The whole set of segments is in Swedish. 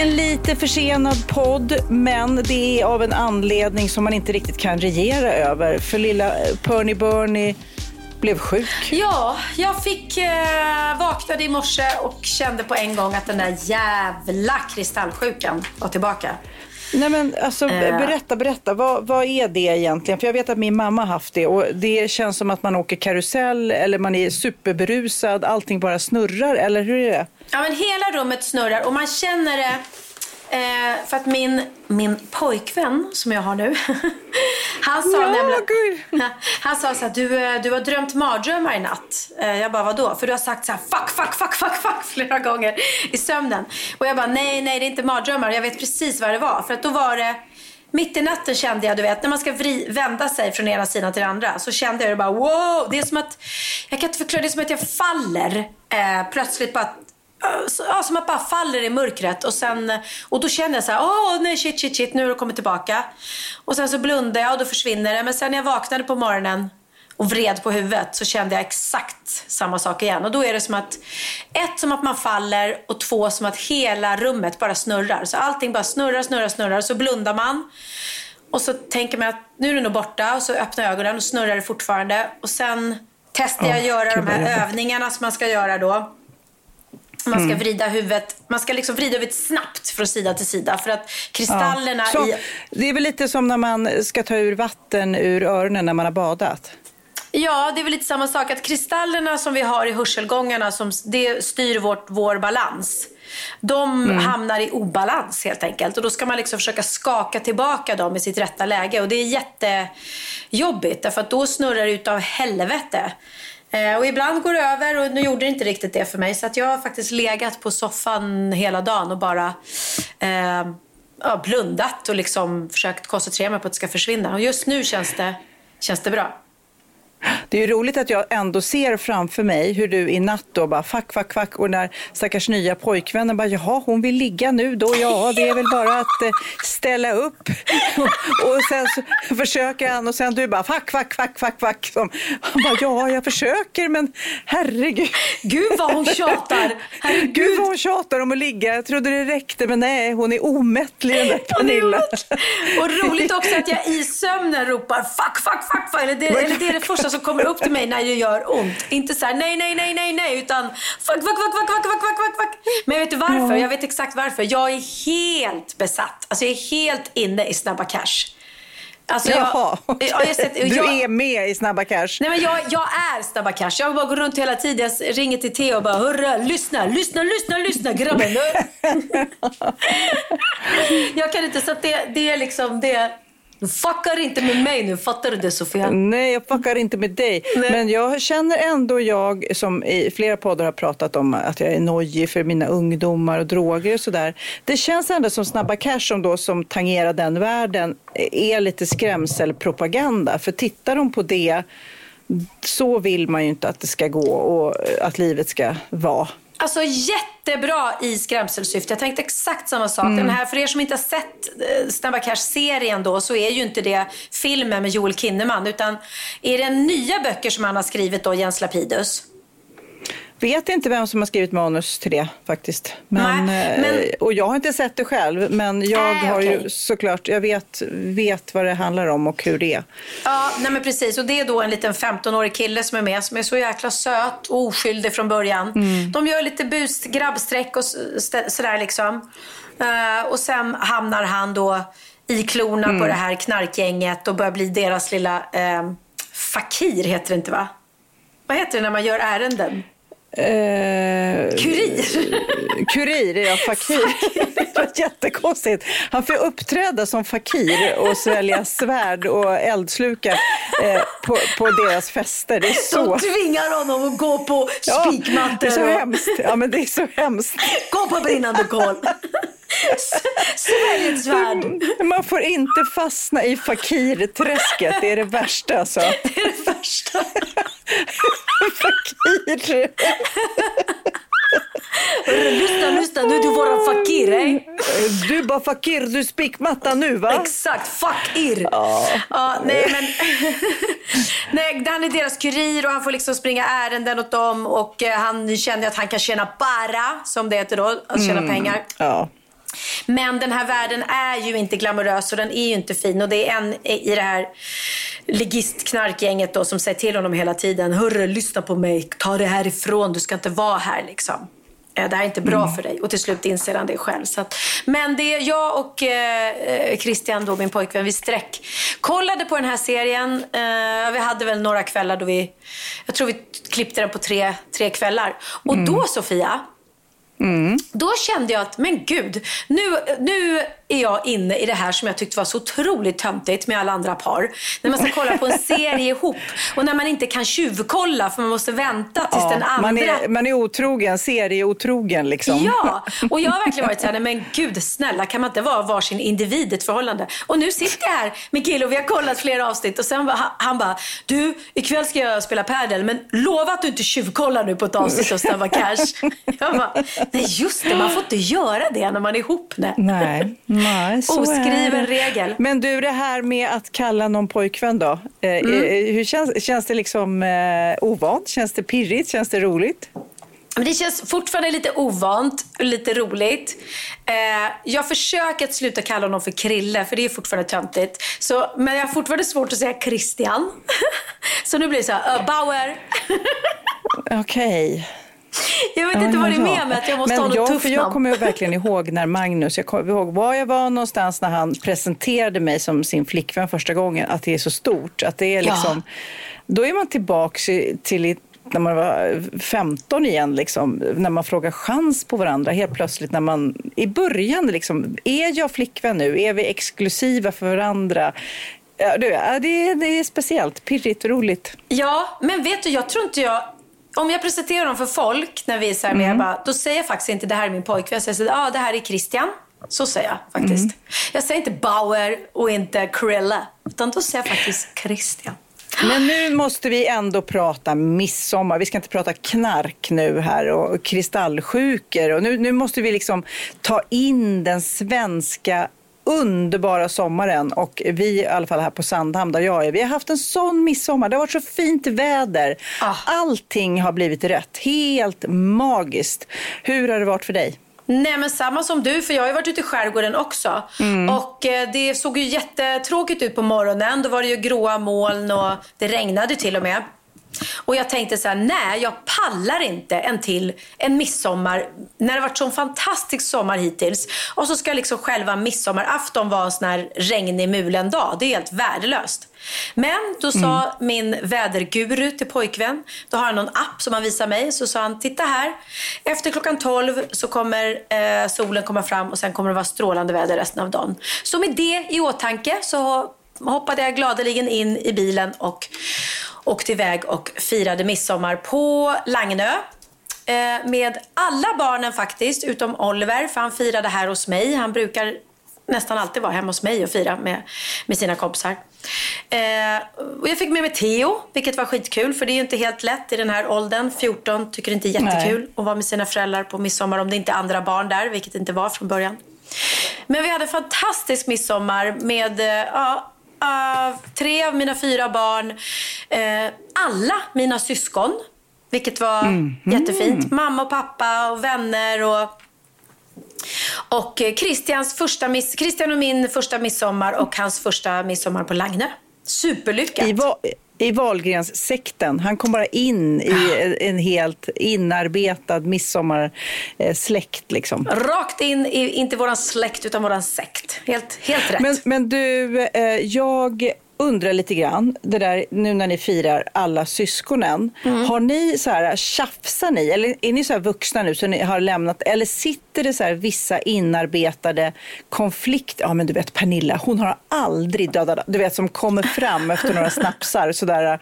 en lite försenad podd, men det är av en anledning som man inte riktigt kan regera över. För lilla eh, Perny Bernie blev sjuk. Ja, jag fick eh, vaknade i morse och kände på en gång att den där jävla kristallsjukan var tillbaka. Nej men alltså Eh. berätta, berätta. Vad, vad är det egentligen? För jag vet att min mamma har haft det och det känns som att man åker karusell eller man är superberusad. Allting bara snurrar, eller hur är det? Ja, men hela rummet snurrar och man känner det. Eh, för att min, min pojkvän som jag har nu, han sa Ja, nämligen... gud. Han sa så här, du, eh, du har drömt mardrömmar i natt. Eh, jag bara, vadå? För du har sagt så här, fuck, fuck, fuck, fuck, fuck flera gånger i sömnen. Och jag bara, nej, nej, det är inte mardrömmar. Jag vet precis vad det var. För att då var det, mitt i natten kände jag, du vet, när man ska vri, vända sig från ena sidan till den andra. Så kände jag det bara, wow! Det är som att, jag kan inte förklara, det är som att jag faller eh, plötsligt bara Ja, som att bara faller i mörkret och sen och då kände jag så här, åh nej shit shit shit nu har det kommit tillbaka. Och sen så blundade jag och då försvinner det. Men sen när jag vaknade på morgonen och vred på huvudet så kände jag exakt samma sak igen. Och då är det som att, ett som att man faller och två som att hela rummet bara snurrar. Så allting bara snurrar, snurrar, snurrar. Så blundar man. Och så tänker man att nu är det nog borta och så öppnar jag ögonen och snurrar det fortfarande. Och sen testar jag att Åh, göra de här övningarna som man ska göra då. Man ska vrida huvudet, man ska liksom vrida huvudet snabbt från sida till sida för att kristallerna Så, i... Det är väl lite som när man ska ta ur vatten ur öronen när man har badat. Ja, det är väl lite samma sak. Att kristallerna som vi har i hörselgångarna, som, det styr vårt, vår balans. De hamnar i obalans helt enkelt. Och då ska man liksom försöka skaka tillbaka dem i sitt rätta läge. Och det är jättejobbigt, därför att då snurrar det utav helvete. Eh, och ibland går det över och nu gjorde det inte riktigt det för mig. Så att jag har faktiskt legat på soffan hela dagen och bara eh, ja, blundat och liksom försökt koncentrera mig på att det ska försvinna. Och just nu känns det, känns det bra. Det är ju roligt att jag ändå ser framför mig hur du i natt då bara fuck, fuck, fuck och när stackars nya pojkvännen bara jaha, hon vill ligga nu då, ja det är väl bara att eh, ställa upp. och sen så försöker han och sen du bara fuck, fuck, fuck, fuck, fuck. Som, han bara ja, jag försöker men herregud. Gud vad hon tjatar! Herregud. Gud vad hon tjatar om att ligga. Jag trodde det räckte men nej, hon är omättlig den där Pernilla. Och roligt också att jag i sömnen ropar fuck, fuck, fuck, fuck. Eller det, eller det är det första människa som kommer upp till mig när det gör ont. Inte så här, nej, nej, nej, nej, nej, utan fuck, fuck, fuck, fuck, fuck, fuck, fuck, fuck. Men jag vet varför. Mm. Jag vet exakt varför. Jag är helt besatt. Alltså jag är helt inne i Snabba Cash. Alltså jag, Jaha, okay. jag, jag sett, jag, du är med i Snabba Cash. Nej, men jag, jag är Snabba Cash. Jag bara går runt hela tiden. Jag ringer till Theo och bara hurra, lyssna, lyssna, lyssna, lyssna grabben. jag kan inte, så det, det är liksom det. Du fuckar inte med mig nu, fattar du det Sofia? Nej, jag fuckar inte med dig. Nej. Men jag känner ändå, jag som i flera poddar har pratat om att jag är nojig för mina ungdomar och droger och sådär. Det känns ändå som Snabba Cash som då som tangerar den världen är lite skrämselpropaganda. För tittar de på det så vill man ju inte att det ska gå och att livet ska vara. Alltså jättebra i skrämselsyfte. Jag tänkte exakt samma sak. Mm. Den här, för er som inte har sett eh, Snabba Cash-serien då så är ju inte det filmen med Joel Kinnaman utan är det nya böcker som han har skrivit då, Jens Lapidus? Vet inte vem som har skrivit manus till det faktiskt. Men, nej, men... Eh, och jag har inte sett det själv, men jag äh, har okay. ju såklart, jag vet, vet vad det handlar om och hur det är. Ja, nej men precis. Och det är då en liten 15-årig kille som är med, som är så jäkla söt och oskyldig från början. Mm. De gör lite bus, grabbsträck och sådär liksom. Uh, och sen hamnar han då i klorna mm. på det här knarkgänget och börjar bli deras lilla uh, fakir, heter det inte va? Vad heter det när man gör ärenden? Eh, kurir? Kurir, ja. Fakir. det var jättekonstigt. Han får uppträda som fakir och svälja svärd och eldslukar eh, på, på deras fester. Det är så... De tvingar honom att gå på spikmattor. Ja, det är så hemskt. Ja, men det är så hemskt. Gå på brinnande kol. Svälj ett svärd. Man får inte fastna i fakirträsket. Det är det värsta alltså. Det är det värsta. fakir. lyssna, lyssna, nu är du våran fakir. Eh? Du är bara fakir, du spikmatta nu va? Exakt, fakir. Ja. ja nej, men, nej, han är deras kurir och han får liksom springa ärenden åt dem och eh, han känner att han kan tjäna bara, som det heter då, att tjäna mm. pengar. Ja. Men den här världen är ju inte glamorös och den är ju inte fin. Och det är en i det här ligistknarkgänget då som säger till honom hela tiden. Hörru, lyssna på mig. Ta det härifrån. Du ska inte vara här liksom. Eh, det här är inte bra mm. för dig. Och till slut inser han det själv. Så att, men det jag och eh, Christian, då, min pojkvän, vi sträck kollade på den här serien. Eh, vi hade väl några kvällar då vi, jag tror vi klippte den på tre, tre kvällar. Och mm. då Sofia, Mm. Då kände jag att, men gud, nu, nu är jag inne i det här som jag tyckte var så otroligt töntigt med alla andra par. När man ska kolla på en serie ihop och när man inte kan tjuvkolla för man måste vänta tills ja, den andra... Man är, man är otrogen, serieotrogen liksom. Ja, och jag har verkligen varit såhär, men gud snälla kan man inte vara varsin individ i ett förhållande? Och nu sitter jag här med kille och vi har kollat flera avsnitt och sen han, bara, du ikväll ska jag spela padel men lova att du inte tjuvkollar nu på ett avsnitt av Snabba Cash. Jag bara, nej just det, man får inte göra det när man är ihop. Nej. nej. Nej, så Oskriven regel. Men du, det här med att kalla någon pojkvän då. Eh, mm. Eh, hur känns, känns det liksom eh, ovant? Känns det pirrigt? Känns det roligt? Men det känns fortfarande lite ovant och lite roligt. Eh, jag försöker att sluta kalla honom för Krille, för det är fortfarande töntigt. Så, men jag har fortfarande svårt att säga Christian. så nu blir det så här, uh, Bauer. Okej. Okay. Jag vet inte vad det är med mig, att jag måste men ha något jag, tufft namn. Jag kommer verkligen ihåg när Magnus, jag kommer ihåg var jag var någonstans när han presenterade mig som sin flickvän första gången, att det är så stort. Att det är liksom, ja. Då är man tillbaka till när man var 15 igen, liksom, när man frågar chans på varandra helt plötsligt. När man, I början, liksom, är jag flickvän nu? Är vi exklusiva för varandra? Ja, det, är, det är speciellt, pirrigt och roligt. Ja, men vet du, jag tror inte jag om jag presenterar dem för folk när vi är så här mm. bara, då säger jag faktiskt inte det här är min pojkvän. Jag säger så ah, det här är Christian. Så säger jag faktiskt. Mm. Jag säger inte Bauer och inte Krilla. Utan då säger jag faktiskt Christian. Men nu måste vi ändå prata midsommar. Vi ska inte prata knark nu här och kristallsjukor. Och nu, nu måste vi liksom ta in den svenska underbara sommaren och vi i alla fall här på Sandhamn där jag är, vi har haft en sån midsommar. Det har varit så fint väder. Ah. Allting har blivit rätt. Helt magiskt. Hur har det varit för dig? Nej men samma som du, för jag har ju varit ute i skärgården också. Mm. Och eh, det såg ju jättetråkigt ut på morgonen. Då var det ju gråa moln och det regnade till och med. Och jag tänkte så här, nej jag pallar inte en till en midsommar när det varit så fantastisk sommar hittills. Och så ska liksom själva midsommarafton vara en sån här regnig mulen dag. Det är helt värdelöst. Men då sa mm. min väderguru till pojkvän, då har han någon app som han visar mig. Så sa han, titta här. Efter klockan 12 så kommer eh, solen komma fram och sen kommer det vara strålande väder resten av dagen. Så med det i åtanke så hoppade jag gladeligen in i bilen och åkte iväg och firade midsommar på Langnö. Eh, med alla barnen faktiskt, utom Oliver, för han firade här hos mig. Han brukar nästan alltid vara hemma hos mig och fira med, med sina kompisar. Eh, och jag fick med mig Theo, vilket var skitkul. För det är ju inte helt lätt i den här åldern. 14 tycker inte är jättekul Nej. att vara med sina föräldrar på midsommar om det inte är andra barn där, vilket det inte var från början. Men vi hade en fantastisk midsommar med ja, uh, tre av mina fyra barn. Uh, alla mina syskon. Vilket var mm. jättefint. Mamma och pappa och vänner. och och Christians första miss, Christian och min första midsommar och hans första midsommar på Lagne. Superlyckat. I, va, i Wahlgrens-sekten. Han kom bara in i en helt inarbetad midsommarsläkt. Liksom. Rakt in, i, inte våran släkt utan våran sekt. Helt, helt rätt. Men, men du, eh, jag undrar lite grann, det där nu när ni firar alla syskonen. Mm. Har ni så här, tjafsar ni? Eller är ni så här vuxna nu så ni har lämnat? Eller sitter det så här vissa inarbetade konflikter? Ja men du vet Pernilla, hon har aldrig dödat, du vet som kommer fram efter några snapsar. Sådär.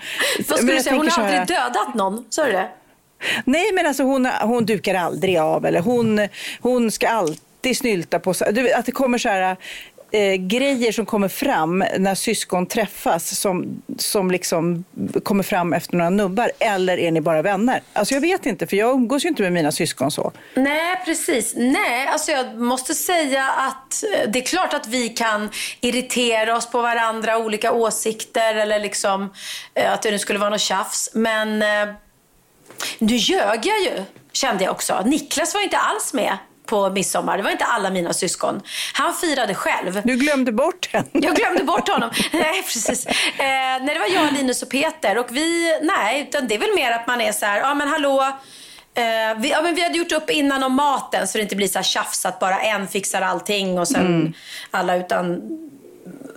Vad skulle du säga, hon har aldrig dödat någon? Sa du det? Nej men alltså hon, hon dukar aldrig av eller hon, hon ska alltid snylta på. Att det kommer så här eh, grejer som kommer fram när syskon träffas som, som liksom kommer fram efter några nubbar? Eller är ni bara vänner? Alltså jag vet inte, för jag umgås ju inte med mina syskon så. Nej, precis. Nej, alltså jag måste säga att eh, det är klart att vi kan irritera oss på varandra, olika åsikter eller liksom eh, att det nu skulle vara något tjafs. Men eh, nu ljög jag ju, kände jag också. Niklas var inte alls med på midsommar. Det var inte alla mina syskon. Han firade själv. Du glömde bort henne. Jag glömde bort honom. nej, precis. Eh, nej, det var jag, Linus och Peter. Och vi, nej, utan det är väl mer att man är så här, ja men hallå. Eh, vi, ja, men vi hade gjort upp innan om maten så det inte blir så här tjafs att bara en fixar allting och sen mm. alla utan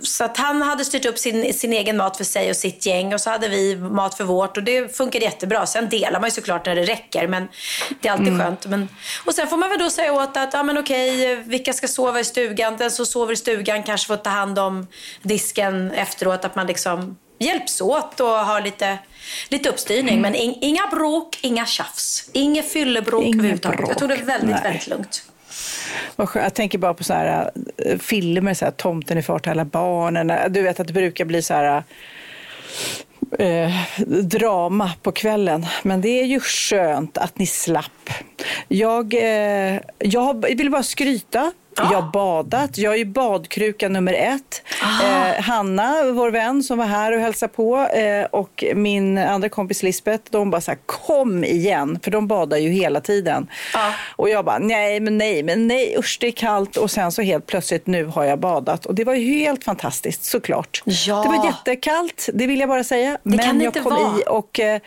så att han hade styrt upp sin, sin egen mat för sig och sitt gäng och så hade vi mat för vårt och det funkade jättebra. Sen delar man ju såklart när det räcker men det är alltid mm. skönt. Men, och sen får man väl då säga åt att, ja men okej, vilka ska sova i stugan? Den som sover i stugan kanske får ta hand om disken efteråt. Att man liksom hjälps åt och har lite, lite uppstyrning. Mm. Men in, inga bråk, inga tjafs. Inget fyllebråk överhuvudtaget. Jag tror det väldigt, Nej. väldigt lugnt. Jag tänker bara på så här, äh, filmer, så här, Tomten är far till alla barnen. Äh, du vet att det brukar bli så här eh, drama på kvällen. Men det är ju skönt att ni slapp. Jag, eh, jag vill bara skryta jag har badat. Jag är badkruka nummer ett. Ah. Eh, Hanna, vår vän som var här och hälsade på eh, och min andra kompis Lisbeth, de bara så här, kom igen, för de badar ju hela tiden. Ah. Och jag bara, nej, men nej, men nej, usch det är kallt. Och sen så helt plötsligt, nu har jag badat. Och det var ju helt fantastiskt såklart. Ja. Det var jättekallt, det vill jag bara säga. Det men jag kom vara. i och eh,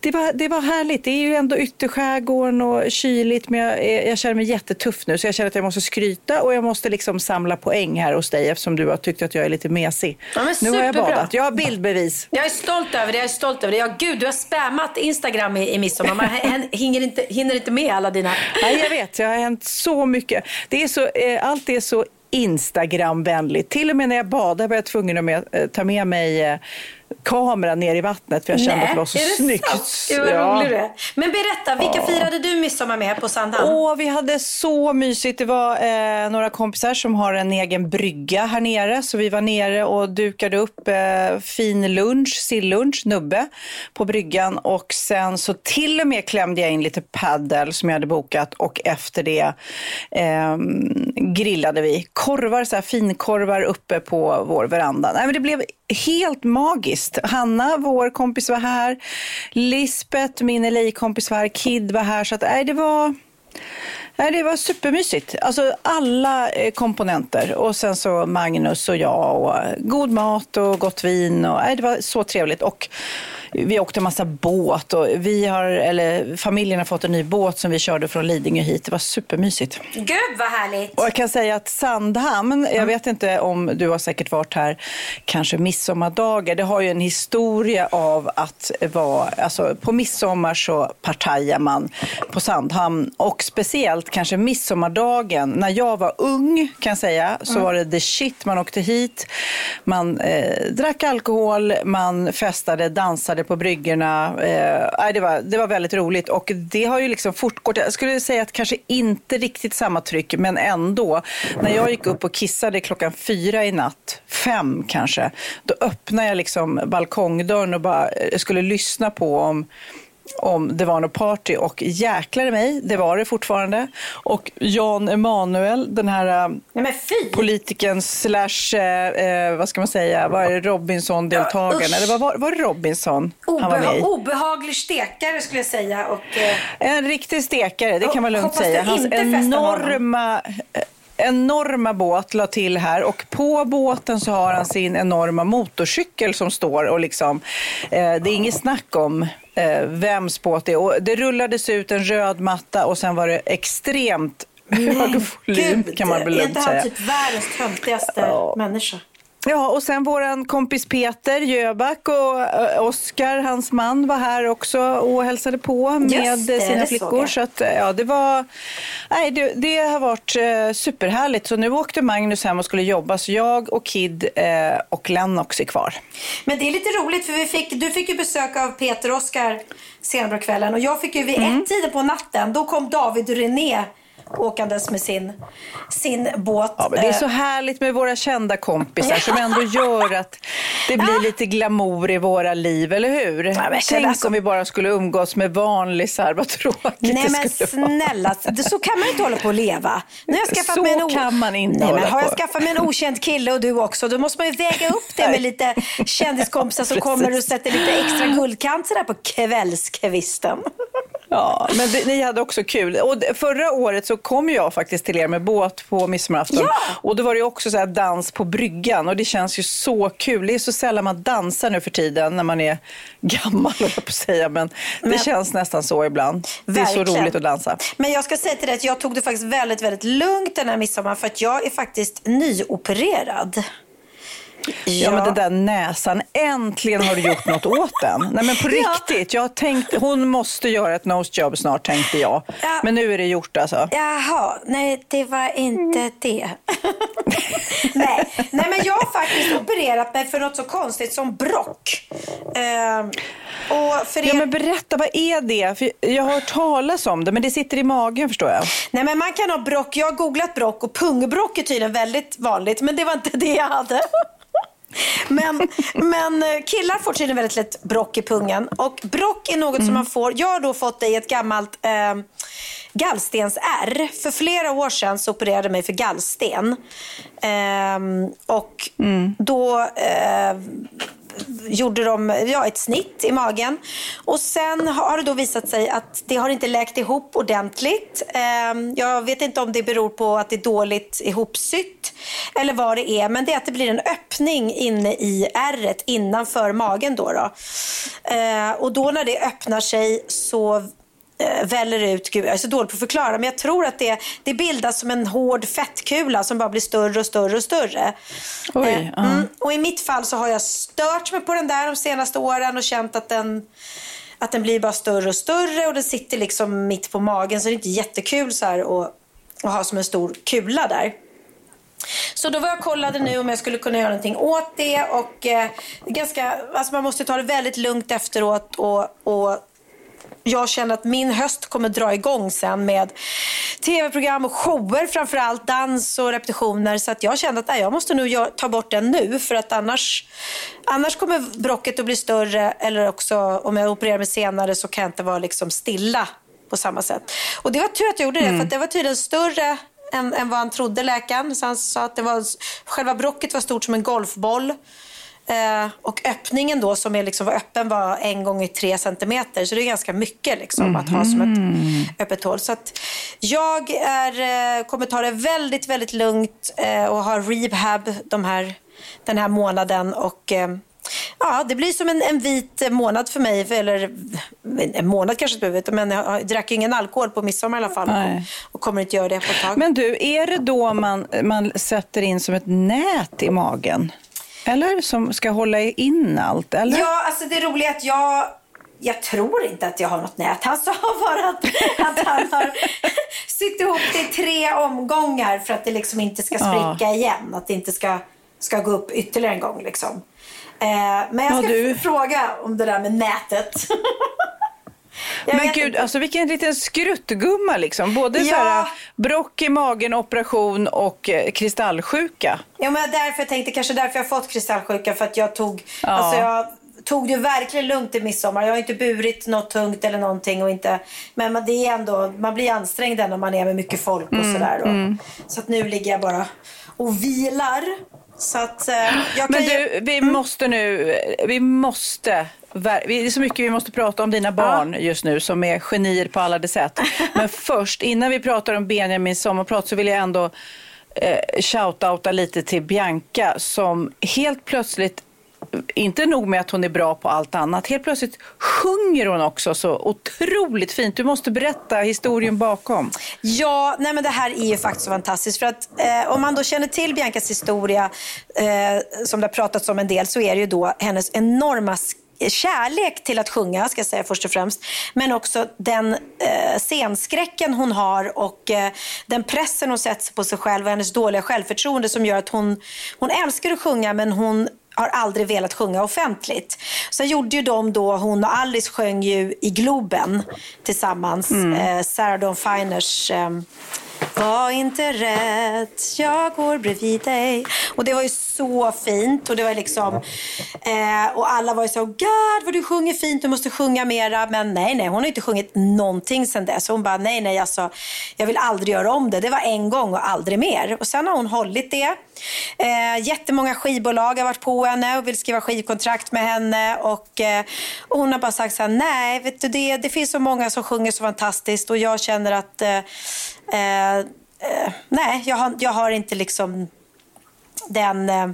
det, var, det var härligt. Det är ju ändå ytterskärgården och kyligt, men jag, jag känner mig jättetuff nu, så jag känner att jag måste skryta skryta och jag måste liksom samla poäng här hos dig eftersom du har tyckt att jag är lite mesig. Ja, nu har jag badat. Jag har bildbevis. Jag är stolt över det. Jag är stolt över det. Ja, gud, du har spammat Instagram i, i midsommar. Man hinner inte, hinner inte med alla dina... Nej, jag vet. Det har hänt så mycket. Det är så, eh, allt är så Instagramvänligt. Till och med när jag badade var jag tvungen att med, eh, ta med mig eh, kamera ner i vattnet för jag kände Nej, att det var så är det snyggt. Sant? Var ja. roligt det. Men berätta, vilka ja. firade du midsommar med på Sandhamn? Åh, vi hade så mysigt. Det var eh, några kompisar som har en egen brygga här nere. Så vi var nere och dukade upp eh, fin lunch, sillunch, nubbe på bryggan. Och sen så till och med klämde jag in lite paddel som jag hade bokat. Och efter det eh, grillade vi korvar, så här finkorvar uppe på vår veranda. Nej, men det blev helt magiskt. Hanna, vår kompis, var här. Lisbeth, min LA-kompis var här. Kid var här. Så att, nej, det var... Nej, det var supermysigt. Alltså alla eh, komponenter. Och sen så Magnus och jag och eh, god mat och gott vin. Och, nej, det var så trevligt. Och vi åkte massa båt och vi har, eller familjen har fått en ny båt som vi körde från Lidingö hit. Det var supermysigt. Gud vad härligt! Och jag kan säga att Sandhamn, jag vet inte om du har säkert varit här kanske midsommardagar. Det har ju en historia av att vara, alltså på midsommar så partajar man på Sandhamn och speciellt kanske midsommardagen. När jag var ung kan jag säga så mm. var det the shit. Man åkte hit, man eh, drack alkohol, man festade, dansade kissade på bryggorna. Eh, det, var, det var väldigt roligt och det har ju liksom fortgått. Jag skulle säga att kanske inte riktigt samma tryck, men ändå. När jag gick upp och kissade klockan fyra i natt, fem kanske, då öppnade jag liksom balkongdörren och bara eh, skulle lyssna på om om det var något party och jäklar mig, det var det fortfarande. Och Jan Emanuel, den här äh, Nej, politikern slash, eh, eh, vad ska man säga, vad är det, Robinson-deltagaren? Ja, Eller var, var det Robinson Obeha han var med i? Obehaglig stekare skulle jag säga. Och, eh... En riktig stekare, det kan man lugnt säga. Hans enorma enorma båt la till här och på båten så har han sin enorma motorcykel som står och liksom, eh, det är inget snack om eh, vems båt det är. Och det rullades ut en röd matta och sen var det extremt hög volym kan man väl lugnt säga. Är inte han typ världens töntigaste ja. människa? Ja, och sen vår kompis Peter Jöback och uh, Oskar, hans man, var här också och hälsade på med det, sina flickor. Så att, ja, det, var, nej, det, det har varit uh, superhärligt. Så nu åkte Magnus hem och skulle jobba, så jag och Kid och Lennox är kvar. Men det är lite roligt, för vi fick, du fick ju besök av Peter och Oskar senare på kvällen och jag fick ju vid mm. ett tiden på natten, då kom David och René åkandes med sin, sin båt. Ja, det är så härligt med våra kända kompisar som ändå gör att det blir lite glamour i våra liv, eller hur? Ja, Tänk alltså... om vi bara skulle umgås med vanlisar, vad tråkigt Nej, men snälla, så kan man inte hålla på att leva. Nu har jag skaffat så mig en o... kan man inte Nej, men Har jag skaffat mig en okänd kille och du också, då måste man ju väga upp det med lite kändiskompisar som kommer och sätter lite extra guldkant på kvällskvisten. Ja, men det, ni hade också kul. Och förra året så kom jag faktiskt till er med båt på midsommarafton. Ja! Och då var det också så här dans på bryggan och det känns ju så kul. Det är så sällan man dansar nu för tiden när man är gammal, jag på att säga. Men, men det känns nästan så ibland. Det är så roligt att dansa. Men jag ska säga till dig att jag tog det faktiskt väldigt, väldigt lugnt den här midsommar för att jag är faktiskt nyopererad. Ja. ja, men den där näsan, äntligen har du gjort något åt den. Nej men på riktigt, jag tänkte, hon måste göra ett nose job snart tänkte jag. Ja. Men nu är det gjort alltså. Jaha, nej det var inte mm. det. nej. nej, men jag har faktiskt opererat mig för något så konstigt som brock. Uh, och för er... Ja men berätta, vad är det? För jag har hört talas om det, men det sitter i magen förstår jag. Nej men man kan ha brock, jag har googlat brock och pungbrock är tydligen väldigt vanligt, men det var inte det jag hade. Men, men eh, killar får tydligen väldigt lätt brock i pungen. Och brock är något mm. som man får. Jag har då fått det i ett gammalt eh, gallstensärr. För flera år sedan så opererade jag mig för gallsten. Eh, och mm. då eh, gjorde de ja, ett snitt i magen. Och sen har det då visat sig att det har inte läkt ihop ordentligt. Ehm, jag vet inte om det beror på att det är dåligt ihopsytt eller vad det är. Men det är att det blir en öppning inne i ärret innanför magen. Då, då. Ehm, och då när det öppnar sig så eh, väller ut, gud jag är så dålig på att förklara, men jag tror att det, det bildas som en hård fettkula som bara blir större och större och större. Oj, eh, uh. mm, och i mitt fall så har jag stört mig på den där de senaste åren och känt att den att den blir bara större och större och den sitter liksom mitt på magen så det är inte jättekul så här att, att ha som en stor kula där. Så då var jag kollade nu om jag skulle kunna göra någonting åt det och eh, ganska, alltså man måste ta det väldigt lugnt efteråt och, och jag känner att min höst kommer dra igång sen med tv-program och shower framförallt, dans och repetitioner. Så att jag kände att nej, jag måste nog ta bort den nu för att annars, annars kommer brocket att bli större eller också om jag opererar mig senare så kan jag inte vara liksom stilla på samma sätt. Och det var tur att jag gjorde det mm. för det var tydligen större än, än vad han trodde läkaren. Så han sa att det var, själva brocket var stort som en golfboll. Eh, och öppningen då som är liksom var öppen var en gång i tre centimeter. Så det är ganska mycket liksom, mm. att ha som ett mhm. öppet hål. Så att jag är, eh, kommer ta det väldigt, väldigt lugnt eh, och ha rehab de här, den här månaden. Och, eh, Ja, det blir som en, en vit månad för mig. Eller en månad kanske inte behöver, men jag drack ingen alkohol på midsommar i alla fall. Och, och kommer inte göra det på ett tag. Men du, är det då man, man sätter in som ett nät i magen? Eller som ska hålla in allt? Eller? Ja, alltså det roliga är att jag jag tror inte att jag har något nät. Han sa bara att, att han har sytt ihop det i tre omgångar för att det liksom inte ska spricka ja. igen. Att det inte ska, ska gå upp ytterligare en gång. Liksom. Men jag ska Ja, du- fråga om det där med nätet. Men gud, inte. alltså vilken liten skruttgumma liksom. Både så Ja. här, brock i magen, operation och eh, kristallsjuka. Ja, men därför jag tänkte kanske därför jag fått kristallsjuka. För att jag tog, Ja. alltså jag tog det verkligen lugnt i midsommar. Jag har inte burit något tungt eller någonting. Och inte, men man- det är ändå, man blir ansträngd när man är med mycket folk och Mm, sådär. Och, Så att nu ligger jag bara och vilar. Så att eh, jag Men ju- du, vi måste nu, vi måste, det är så mycket vi måste prata om dina barn just nu som är genier på alla de sätt. Men först, innan vi pratar om Benjamins sommarprat så vill jag ändå eh, shout-outa lite till Bianca som helt plötsligt inte nog med att hon är bra på allt annat. Helt plötsligt sjunger hon också så otroligt fint. Du måste berätta historien bakom. Ja, nej men det här är ju faktiskt så fantastiskt. För att eh, om man då känner till Biancas historia, eh, som det har pratats om en del, så är det ju då hennes enorma kärlek till att sjunga, ska jag säga först och främst. Men också den eh, scenskräcken hon har och eh, den pressen hon sätter på sig själv och hennes dåliga självförtroende som gör att hon, hon älskar att sjunga men hon har aldrig velat sjunga offentligt. Sen gjorde ju de då, hon och Alice sjöng ju i Globen tillsammans. Eh, Sarah Dawn Finers eh, var inte rädd, jag går bredvid dig. Och det var ju så fint. Och det var liksom, eh, och alla var ju så, God vad du sjunger fint, du måste sjunga mera. Men nej, nej, hon har inte sjungit någonting sen dess. Hon bara, nej, nej, alltså, jag vill aldrig göra om det. Det var en gång och aldrig mer. Och sen har hon hållit det. Eh, jättemånga skivbolag har varit på henne och vill skriva skivkontrakt med henne. Och, eh, och hon har bara sagt så här, nej, vet du, det, det finns så många som sjunger så fantastiskt och jag känner att eh, eh, eh, nej, jag har, jag har inte liksom den... Eh,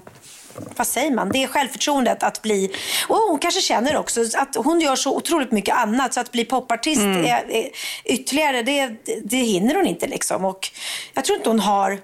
vad säger man? Det är självförtroendet att bli... Och hon kanske känner också att hon gör så otroligt mycket annat. Så att bli popartist är, är, ytterligare, det, det hinner hon inte. liksom. Och jag tror inte hon har...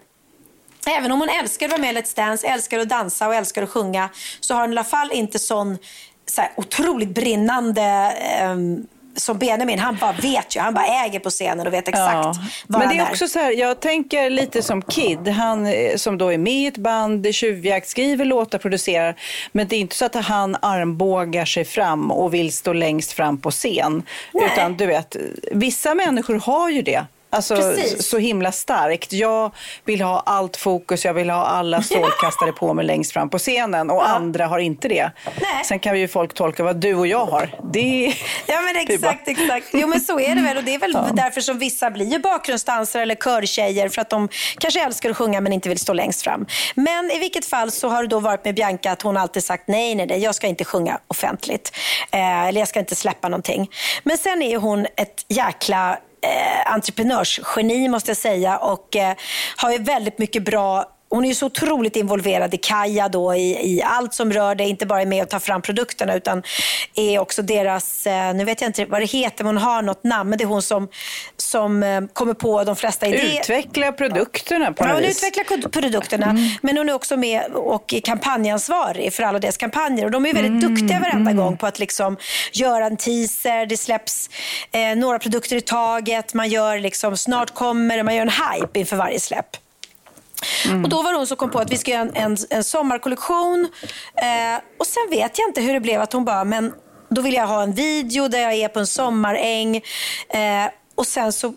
Även om hon älskar att vara med i Let's Dance, älskar att dansa och älskar att sjunga så har hon i alla fall inte sån så här, otroligt brinnande ehm, som Benjamin. Han bara vet ju. Han bara äger på scenen och vet exakt Ja. var Men det är också så här, jag tänker lite som Kid, han eh, som då är med i ett band, tjuvjakt, skriver låtar, producerar. Men det är inte så att han armbågar sig fram och vill stå längst fram på scen. Nej. Utan du vet, vissa människor har ju det. Alltså Precis. så himla starkt. Jag vill ha allt fokus, jag vill ha alla strålkastare på mig längst fram på scenen och andra har inte det. Nej. Sen kan ju folk tolka vad du och jag har. Det Ja men exakt, exakt. Jo men så är det väl och det är väl därför som vissa blir ju bakgrundsdansare eller körtjejer för att de kanske älskar att sjunga men inte vill stå längst fram. Men i vilket fall så har det då varit med Bianca att hon alltid sagt nej, nej, nej, jag ska inte sjunga offentligt. Eh, eller jag ska inte släppa någonting. Men sen är hon ett jäkla eh, entreprenörsgeni måste jag säga och eh, har ju väldigt mycket bra hon är ju så otroligt involverad i Kaja då, i, i allt som rör det. Inte bara är med och tar fram produkterna utan är också deras, eh, nu vet jag inte vad det heter, men hon har något namn. Men det är hon som, som eh, kommer på de flesta idéer. utvecklar produkterna på Ja, något hon vis. utvecklar produkterna, men hon är också med och är kampanjansvarig för alla deras kampanjer. Och de är väldigt duktiga varenda gång på att liksom göra en teaser, det släpps eh, några produkter i taget, man gör liksom, snart kommer det, man gör en hype inför varje släpp. Och Då var det hon som kom på att vi ska göra en, en, en sommarkollektion. Eh, och Sen vet jag inte hur det blev. att hon bara, men Då vill jag ha en video där jag är på en sommaräng. Eh, och sen så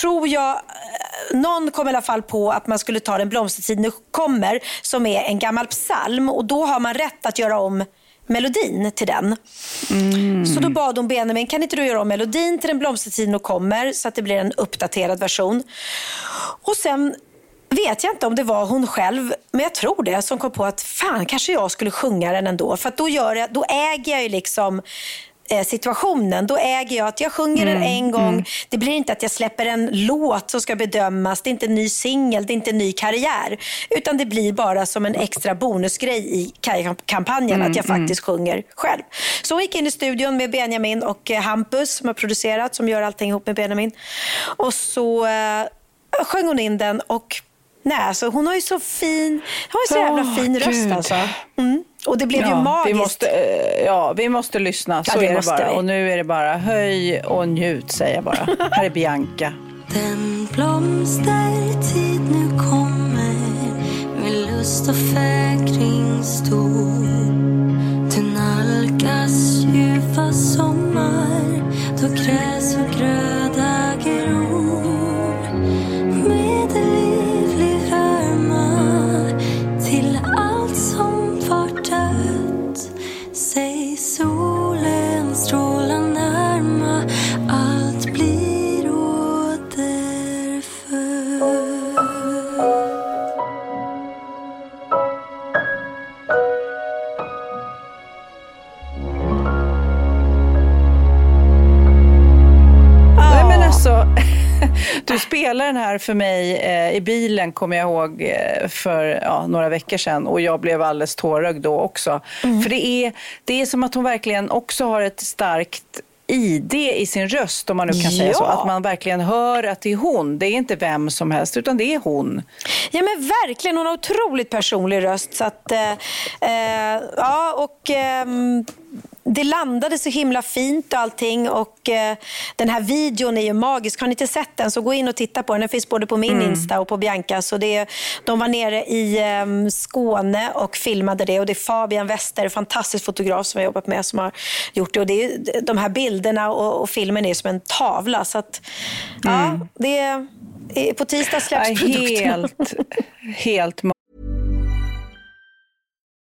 tror jag, eh, någon kom i alla fall på att man skulle ta Den blomstertid nu kommer, som är en gammal psalm. Och Då har man rätt att göra om melodin till den. Så då bad hon Benjamin, kan inte du göra om melodin till Den blomstertid nu kommer så att det blir en uppdaterad version. Och sen vet jag inte om det var hon själv, men jag tror det, som kom på att fan, kanske jag skulle sjunga den ändå. För då, gör jag, då äger jag ju liksom eh, situationen. Då äger jag att jag sjunger den en gång. Det blir inte att jag släpper en låt som ska bedömas. Det är inte en ny singel, det är inte en ny karriär. Utan det blir bara som en extra bonusgrej i kampanjen att jag faktiskt sjunger själv. Så hon gick in i studion med Benjamin och eh, Hampus som har producerat, som gör allting ihop med Benjamin. Och så eh, sjöng hon in den och Nej, alltså hon har ju så fin, hon har ju så jävla Åh, fin röst Gud. alltså. Mm. Och det blev ju Ja, magiskt. vi måste, eh, ja, vi måste lyssna. Så Ja, det är det bara. vi. Och nu är det bara höj och njut, säger jag bara. Här är Bianca. Den blomstertid nu kommer med lust och fägring stor glassdjupa sommar då gräs och gröda spelade den här för mig eh, i bilen, kommer jag ihåg, eh, för ja, några veckor sedan. Och jag blev alldeles tårögd då också. För det är, det är som att hon verkligen också har ett starkt ID i sin röst, om man nu kan säga så. Ja. Att man verkligen hör att det är hon. Det är inte vem som helst, utan det är hon. Ja men verkligen, hon har otroligt personlig röst. Så att, eh, eh, ja, och, ehm, det landade så himla fint och allting. Och, eh, den här videon är ju magisk. Har ni inte sett den så gå in och titta på den. Den finns både på min Insta och på Biancas. Och det de var nere i ehm, Skåne och filmade det. Och det är Fabian Wester, fantastisk fotograf som jag jobbat med, som har gjort det. Och det är, de här bilderna och, och filmen är som en tavla. Så att, ja, det är, på tisdag släpps produkten. helt, helt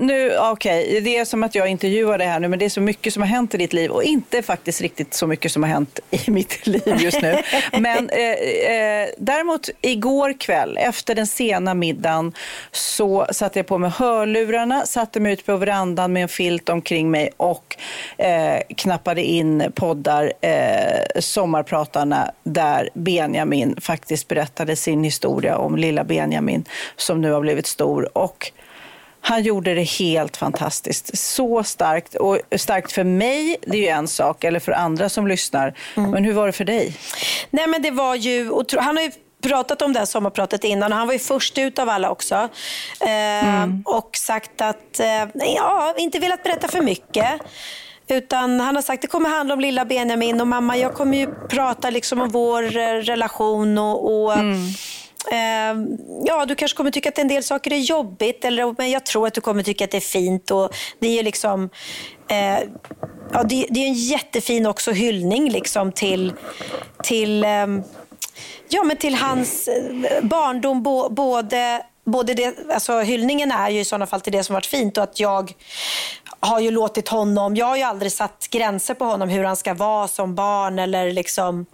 Nu, okej, okay. det är som att jag intervjuar dig här nu, men det är så mycket som har hänt i ditt liv och inte faktiskt riktigt så mycket som har hänt i mitt liv just nu. Men eh, eh, däremot igår kväll efter den sena middagen så satte jag på mig hörlurarna, satte mig ut på verandan med en filt omkring mig och eh, knappade in poddar, eh, Sommarpratarna, där Benjamin faktiskt berättade sin historia om lilla Benjamin som nu har blivit stor. Och han gjorde det helt fantastiskt. Så starkt. Och starkt för mig, det är ju en sak, eller för andra som lyssnar. Mm. Men hur var det för dig? Nej, men det var ju... Han har ju pratat om det här sommarpratet innan och han var ju först ut av alla också. Eh, mm. Och sagt att, eh, ja, inte velat berätta för mycket. Utan han har sagt att det kommer handla om lilla Benjamin och mamma, jag kommer ju prata liksom om vår eh, relation och, och mm Ehm, ja, du kanske kommer tycka att en del saker är jobbigt, eller, men jag tror att du kommer tycka att det är fint. Och det är liksom... Eh, ja, det, det, är en jättefin också hyllning liksom till, till, eh, ja, men till hans eh, barndom. Bo, både, både det, alltså, hyllningen är ju i sådana fall till det som varit fint och att jag har ju låtit honom... Jag har ju aldrig satt gränser på honom hur han ska vara som barn eller liksom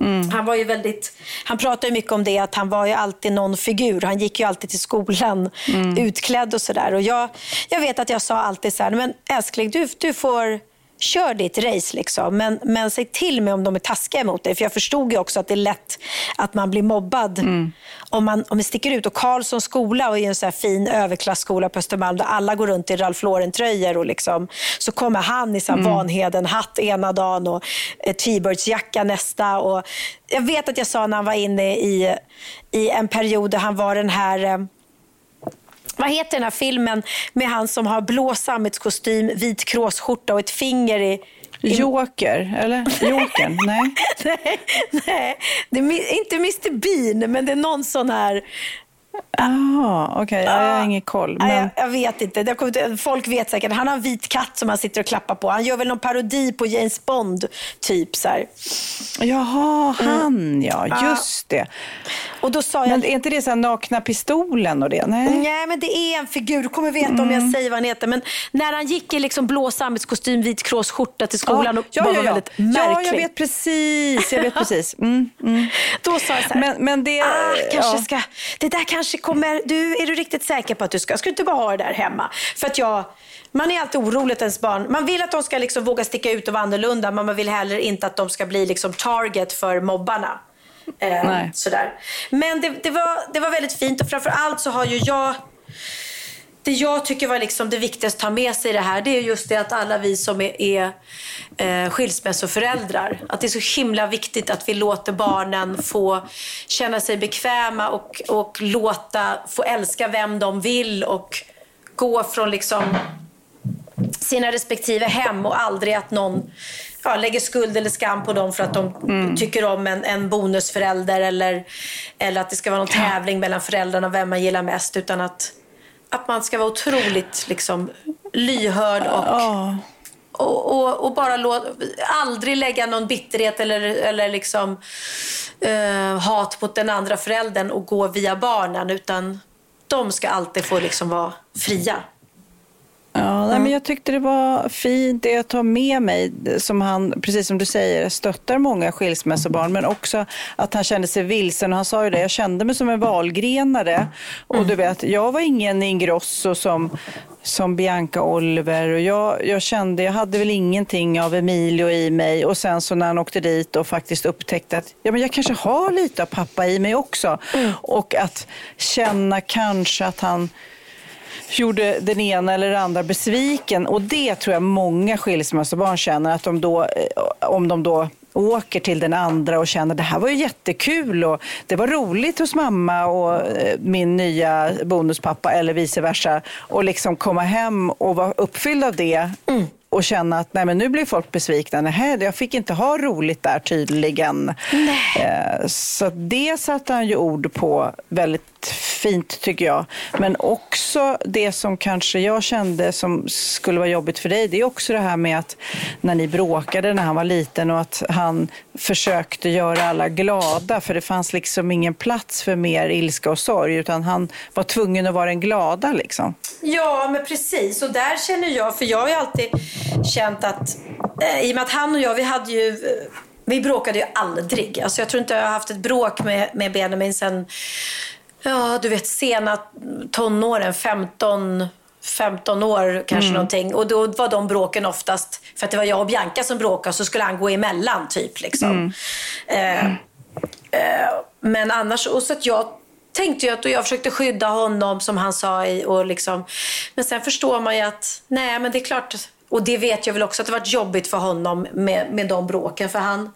Mm. Han var ju väldigt, han pratade mycket om det att han var ju alltid någon figur. Han gick ju alltid till skolan mm. utklädd och sådär. Jag, jag vet att jag sa alltid så här, men älskling du, du får kör ditt race liksom. Men, men säg till mig om de är taskiga mot dig. För jag förstod ju också att det är lätt att man blir mobbad mm. om, man, om vi sticker ut. Och Karlssons skola är en så fin överklassskola på Östermalm där alla går runt i Ralph Lauren-tröjor. Och liksom, så kommer han i så mm. Vanheden-hatt ena dagen och eh, T-Birds-jacka nästa. Och jag vet att jag sa när han var inne i, i en period där han var den här eh, vad heter den här filmen med han som har blå sammetskostym, vit kråsskjorta och ett finger i... Joker, eller? Jokern? nej. nej. Nej, det är inte Mr Bean, men det är någon sån här Jaha, okej. Okay. jag har ingen koll. Men... Jag, jag, vet inte. Folk vet säkert. Han har en vit katt som han sitter och klappar på. Han gör väl någon parodi på James Bond, typ. Så här. Jaha, han mm. ja. Just det. Och då sa jag... Men är inte det så här nakna pistolen och det? Nej, Nej men det är en figur. Du kommer veta mm. om jag mm. säger vad han heter. Men när han gick i liksom blå sammetskostym, vit kråsskjorta till skolan ja, och ja, bara ja, var väldigt märklig. Ja, jag vet precis. Jag vet precis. Mm, mm. Då sa jag så här. Men, men det... Ah, kanske ska... Det där kanske kanske kommer, du, är du riktigt säker på att du ska, ska du inte bara ha det där hemma? För att jag, man är alltid orolig ens barn, man vill att de ska liksom våga sticka ut och vara annorlunda, men man vill heller inte att de ska bli liksom target för mobbarna. Eh, sådär. Men det, det, var, det var väldigt fint och framför allt så har ju jag det jag tycker var liksom det viktigaste att ta med sig i det här, det är just det att alla vi som är, är eh, skilsmässoföräldrar, att det är så himla viktigt att vi låter barnen få känna sig bekväma och, och låta, få älska vem de vill och gå från liksom sina respektive hem och aldrig att någon ja, lägger skuld eller skam på dem för att de mm. tycker om en, en bonusförälder eller, eller att det ska vara någon tävling mellan föräldrarna vem man gillar mest. Utan att att man ska vara otroligt liksom, lyhörd och, och, och, och bara låt, aldrig lägga någon bitterhet eller, eller liksom, eh, hat mot den andra föräldern och gå via barnen. Utan de ska alltid få liksom vara fria. Ja, nej, men jag tyckte det var fint det jag tar med mig, som han, precis som du säger, stöttar många skilsmässobarn, men också att han kände sig vilsen. Han sa ju det, jag kände mig som en valgrenare. Och du vet, jag var ingen Ingrosso som, som Bianca Oliver och jag, jag kände, jag hade väl ingenting av Emilio i mig och sen så när han åkte dit och faktiskt upptäckte att ja, men jag kanske har lite av pappa i mig också. Och att känna kanske att han gjorde den ena eller den andra besviken. Och det tror jag många skilsmässobarn känner, att de då, eh, om de då åker till den andra och känner det här var ju jättekul och det var roligt hos mamma och eh, min nya bonuspappa eller vice versa. Och liksom komma hem och vara uppfylld av det. Och känna att nej, men nu blir folk besvikna. Nej, jag fick inte ha roligt där tydligen. Eh, Så det satte han ju ord på väldigt fint tycker jag. Men också det som kanske jag kände som skulle vara jobbigt för dig, det är också det här med att när ni bråkade när han var liten och att han försökte göra alla glada för det fanns liksom ingen plats för mer ilska och sorg utan han var tvungen att vara den glada liksom. Ja, men precis. Och där känner jag, för jag har ju alltid känt att, eh, i och med att han och jag, vi hade ju, vi bråkade ju aldrig. Alltså jag tror inte jag har haft ett bråk med, med Benjamin sen, ja du vet sena tonåren, 15 15 år kanske någonting. Och då var de bråken oftast, för att det var jag och Bianca som bråkade, så skulle han gå emellan typ. Liksom. Eh, eh, men annars, och så att jag tänkte ju att och jag försökte skydda honom som han sa i och liksom. Men sen förstår man ju att, nej men det är klart, och det vet jag väl också att det varit jobbigt för honom med, med de bråken. För han,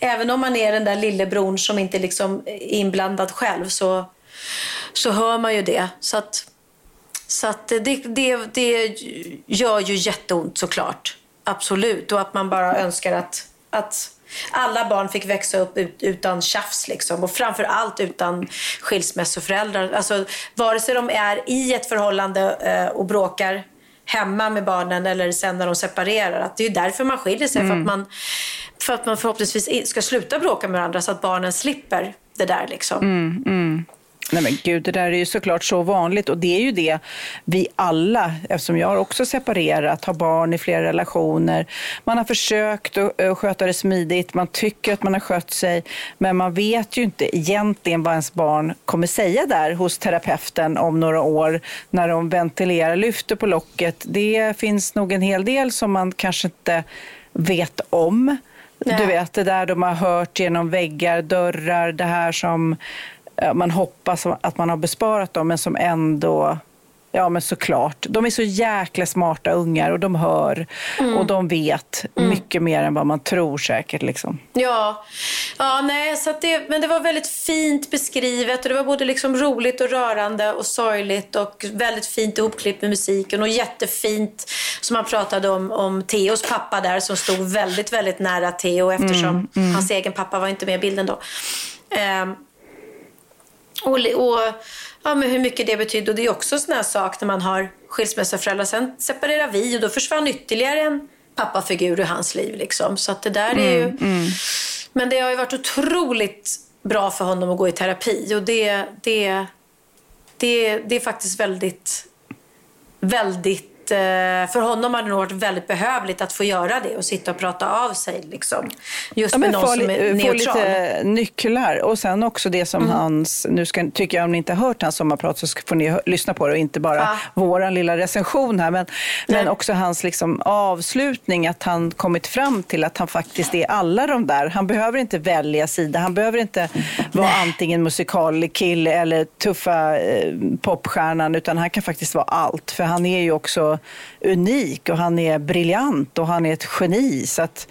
även om man är den där lillebror som inte liksom är inblandad själv så, så hör man ju det. Så att, så att det, det, det gör ju jätteont såklart. Absolut. Och att man bara önskar att, att alla barn fick växa upp ut, utan tjafs. Liksom. Och framför allt utan skilsmässoföräldrar. Alltså, vare sig de är i ett förhållande eh, och bråkar hemma med barnen eller sen när de separerar. Att det är därför man skiljer sig. För, att man, för att man förhoppningsvis ska sluta bråka med varandra så att barnen slipper det där. Liksom. Nej men gud, det där är ju såklart så vanligt och det är ju det vi alla, eftersom jag har också separerat, har barn i flera relationer. Man har försökt att att sköta det smidigt, man tycker att man har skött sig, men man vet ju inte egentligen vad ens barn kommer säga där hos terapeuten om några år när de ventilerar, lyfter på locket. Det finns nog en hel del som man kanske inte vet om. Nej. Du vet, det där de har hört genom väggar, dörrar, det här som eh, man hoppas att man har besparat dem, men som ändå Ja, men såklart. De är så jäkla smarta ungar och de hör och de vet mycket mer än vad man tror säkert. Liksom. Ja, ja nej, så det, men det var väldigt fint beskrivet och det var både liksom roligt och rörande och sorgligt och väldigt fint ihopklippt med musiken och jättefint som han pratade om, om Theos pappa där som stod väldigt, väldigt nära Theo eftersom hans egen pappa var inte med i bilden då. Ehm, och, och ja, men hur mycket det betydde. Och det är också en sån här sak när man har skilsmässoföräldrar. Sen separerar vi och då försvann ytterligare en pappafigur i hans liv. Liksom. Så att det där är ju... Men det har ju varit otroligt bra för honom att gå i terapi. Och det, det, det, det är faktiskt väldigt, väldigt... eh, För honom har det nog varit väldigt behövligt att få göra det och sitta och prata av sig. Liksom. Just Ja, med någon som är li- få neutral. lite nycklar. Och sen också det som hans, nu ska, tycker jag om ni inte har hört hans sommarprat så får ni lyssna på det och inte bara Ja. våran lilla recension här. Men, men Nej. också hans liksom avslutning, att han kommit fram till att han faktiskt är alla de där. Han behöver inte välja sida, han behöver inte vara antingen musikalkille eller tuffa eh, popstjärnan, utan han kan faktiskt vara allt. För han är ju också unik och han är briljant och han är ett geni. Så att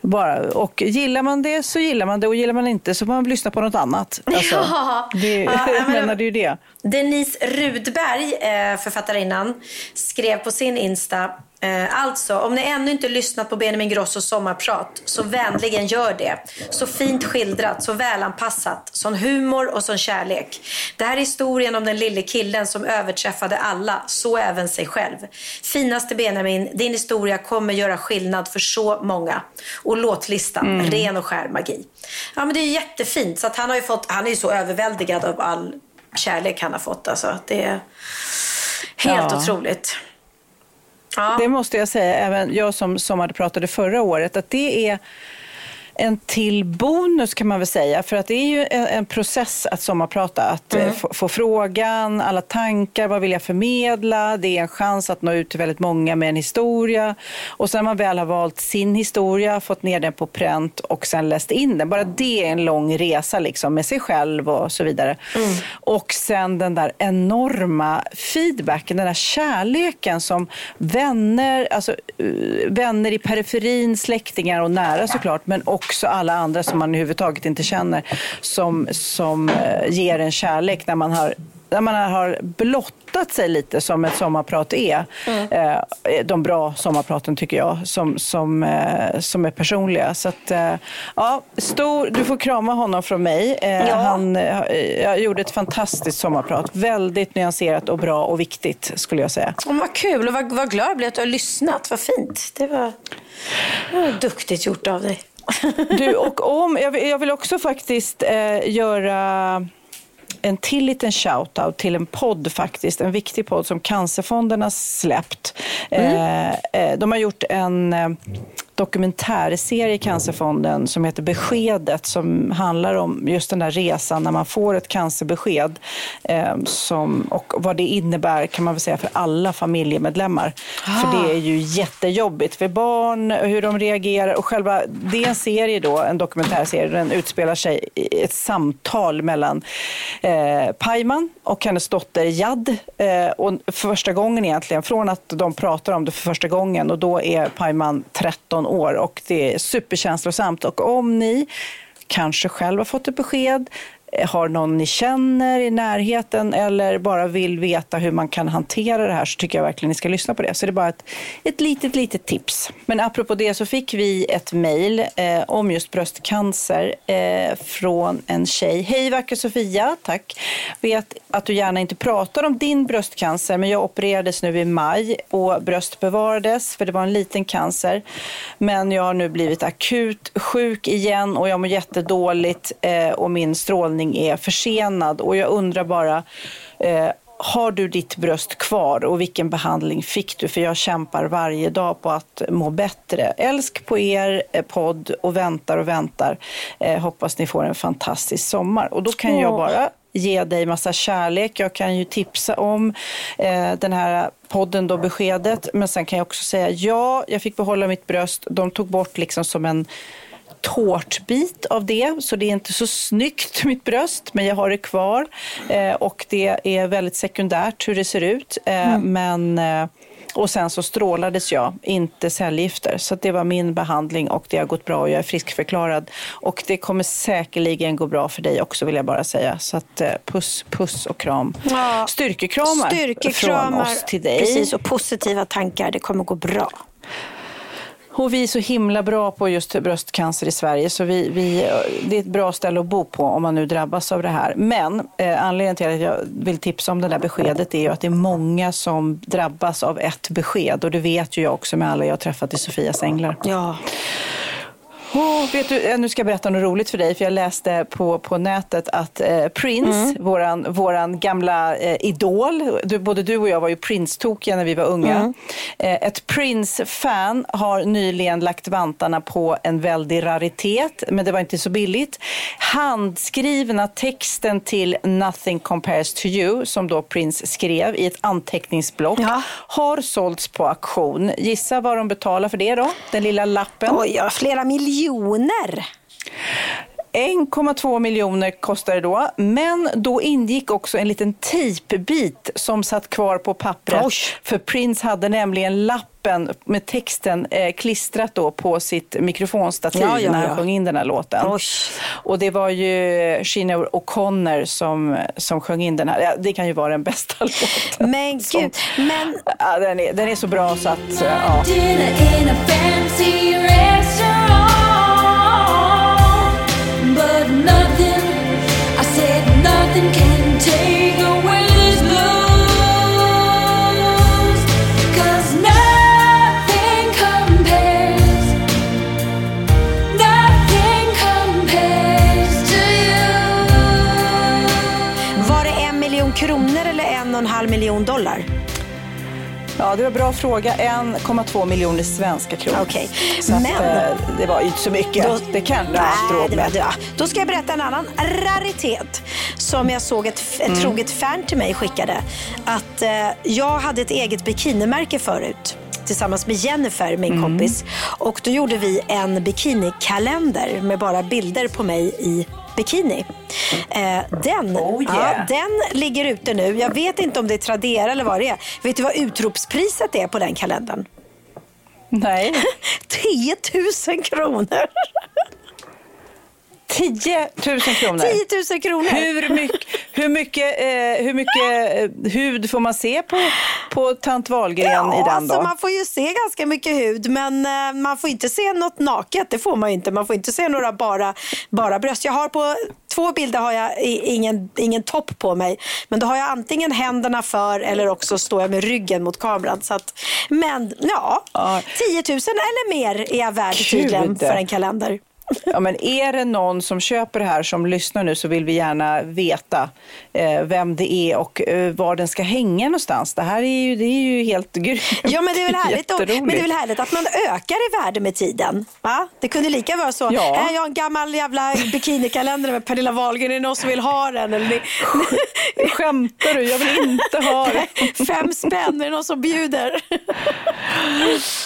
bara, och gillar man det så gillar man det och gillar man inte så får man lyssna på något annat. Alltså, Ja. det, Ja, menar, det ju det. Denise Rudberg, eh, författarinnan, skrev på sin Insta alltså, om ni ännu inte lyssnat på Benjamin Grossos sommarprat, så vänligen gör det. Så fint skildrat, så välanpassat, sån humor och sån kärlek. Det här är historien om den lille killen som överträffade alla, så även sig själv. Finaste Benjamin, din historia kommer göra skillnad för så många. Och låtlistan, ren och skär magi. Ja, men det är jättefint. Så att han, har fått, han är ju så överväldigad av all kärlek han har fått. Alltså. Det är helt Ja. otroligt. Ja. Det måste jag säga, även jag som, som hade pratade förra året, att det är en till bonus kan man väl säga. För att det är ju en, en process att sommarprata. Att eh, få, få frågan, alla tankar, vad vill jag förmedla? Det är en chans att nå ut till väldigt många med en historia. Och sen när man väl har valt sin historia, fått ner den på pränt och sen läst in den. Bara det är en lång resa liksom, med sig själv och så vidare. Och sen den där enorma feedbacken, den där kärleken som vänner, alltså Eh, vänner i periferin, släktingar och nära såklart, men också alla andra som man överhuvudtaget inte känner, som, som eh, ger en kärlek när man har när man har blottat sig lite som ett sommarprat är. Eh, de bra sommarpraten tycker jag, som, som, eh, som är personliga. Så att, eh, ja, stor, du får krama honom från mig. Eh, Han eh, jag gjorde ett fantastiskt sommarprat. Väldigt nyanserat och bra och viktigt skulle jag säga. Oh, vad kul och vad, vad glad jag blev att du har lyssnat. Vad fint. Det var, det var duktigt gjort av dig. Du, och om, jag, vill, jag vill också faktiskt eh, göra en till liten shout-out till en podd faktiskt. En viktig podd som Cancerfonden har släppt. Eh, eh, de har gjort en eh, dokumentärserie i Cancerfonden som heter Beskedet som handlar om just den där resan när man får ett cancerbesked eh, som, och vad det innebär kan man väl säga för alla familjemedlemmar. För det är ju jättejobbigt för barn, hur de reagerar och själva, det är en serie då, en dokumentärserie, den utspelar sig i ett samtal mellan eh, Pajman och hennes dotter Jad. Eh, och för första gången egentligen, från att de pratar om det för första gången och då är Pajman 13 år och det är superkänslosamt. Och om ni kanske själv har fått ett besked, Eh, har någon ni känner i närheten eller bara vill veta hur man kan hantera det här så tycker jag verkligen ni ska lyssna på det. Så det är bara ett, ett litet, litet tips. Men apropå det så fick vi ett mejl eh, om just bröstcancer eh, från en tjej. Hej vackra Sofia, tack. Vet att du gärna inte pratar om din bröstcancer men jag opererades nu i maj och bröst bevarades för det var en liten cancer. Men jag har nu blivit akut sjuk igen och jag mår jättedåligt eh, och min strålning är försenad och jag undrar bara eh, har du ditt bröst kvar och vilken behandling fick du? För jag kämpar varje dag på att må bättre. Älsk på er eh, podd och väntar och väntar. Eh, hoppas ni får en fantastisk sommar. Och då kan jag bara ge dig massa kärlek. Jag kan ju tipsa om eh, den här podden då, Beskedet. Men sen kan jag också säga ja, jag fick behålla mitt bröst. De tog bort liksom som en tårtbit av det, så det är inte så snyggt mitt bröst, men jag har det kvar. Eh, och det är väldigt sekundärt hur det ser ut. Eh, men, eh, och sen så strålades jag, inte cellgifter. Så det var min behandling och det har gått bra och jag är friskförklarad. Och det kommer säkerligen gå bra för dig också vill jag bara säga. Så att eh, puss, puss och kram. Ja. Styrkekramar, från Styrkekramar. oss till dig. Precis, och positiva tankar. Det kommer gå bra. Och vi är så himla bra på just bröstcancer i Sverige så vi, vi, det är ett bra ställe att bo på om man nu drabbas av det här. Men eh, anledningen till att jag vill tipsa om det där beskedet är ju att det är många som drabbas av ett besked och det vet ju jag också med alla jag har träffat i Sofias änglar. Ja. Oh, vet du, eh, nu ska jag berätta något roligt för dig, för jag läste på, på nätet att eh, Prince, våran, våran gamla eh, idol, du, både du och jag var ju Prince-tokiga när vi var unga. Eh, ett Prince-fan har nyligen lagt vantarna på en väldig raritet, men det var inte så billigt. Handskrivna texten till Nothing compares to you, som då Prince skrev i ett anteckningsblock, Ja. har sålts på auktion. Gissa vad de betalar för det då? Den lilla lappen. Oj, ja, flera miljoner. 1,2 miljoner kostade det då, men då ingick också en liten tejpbit som satt kvar på pappret. Oj. För Prince hade nämligen lappen med texten eh, klistrat då på sitt mikrofonstativ Ja, ja, när han ja. sjöng in den här låten. Oj. Och det var ju Sinéad O'Connor som, som sjöng in den här. Ja, det kan ju vara den bästa låten. Men som- gud, men Ja, den, är, den är så bra så att... Ja. Kronor eller en och en halv miljon dollar? Ja, det var en bra fråga. 1,2 miljoner svenska kronor. Okej, att, men- eh, det var inte så mycket. Då- det kan du ha det var. Då ska jag berätta en annan raritet som jag såg ett, ett Mm. troget fan till mig skickade. Att eh, jag hade ett eget bikinimärke förut tillsammans med Jennifer, min Mm. kompis. Och då gjorde vi en bikinikalender med bara bilder på mig i bikini. Eh, den, Oh, yeah. ja, den ligger ute nu. Jag vet inte om det är Tradera eller vad det är. Vet du vad utropspriset är på den kalendern? Nej. 10 000 kronor! 10 000 kronor. 10 000 kronor! Hur mycket, hur mycket, eh, hur mycket eh, hud får man se på, på tant Wahlgren Ja, i den alltså då? man får ju se ganska mycket hud men eh, man får inte se något naket. Det får man inte. Man får inte se några bara, bara bröst. Jag har på två bilder har jag ingen, ingen topp på mig. Men då har jag antingen händerna för eller också står jag med ryggen mot kameran. Så att, men ja, Ja. 10 000 eller mer är jag värd tydligen för en kalender. Ja, men är det någon som köper det här som lyssnar nu så vill vi gärna veta eh, vem det är och eh, var den ska hänga någonstans. Det här är ju, det är ju helt grymt. Ja, men det är väl härligt, då, men det är väl härligt att man ökar i värde med tiden. Va? Det kunde lika vara så. Ja. Äh, jag har en gammal jävla bikinikalender med Pernilla Wahlgren. Är det någon som vill ha den? Eller ni- Skämtar du? Jag vill inte ha det. Fem spänn, är det någon som bjuder?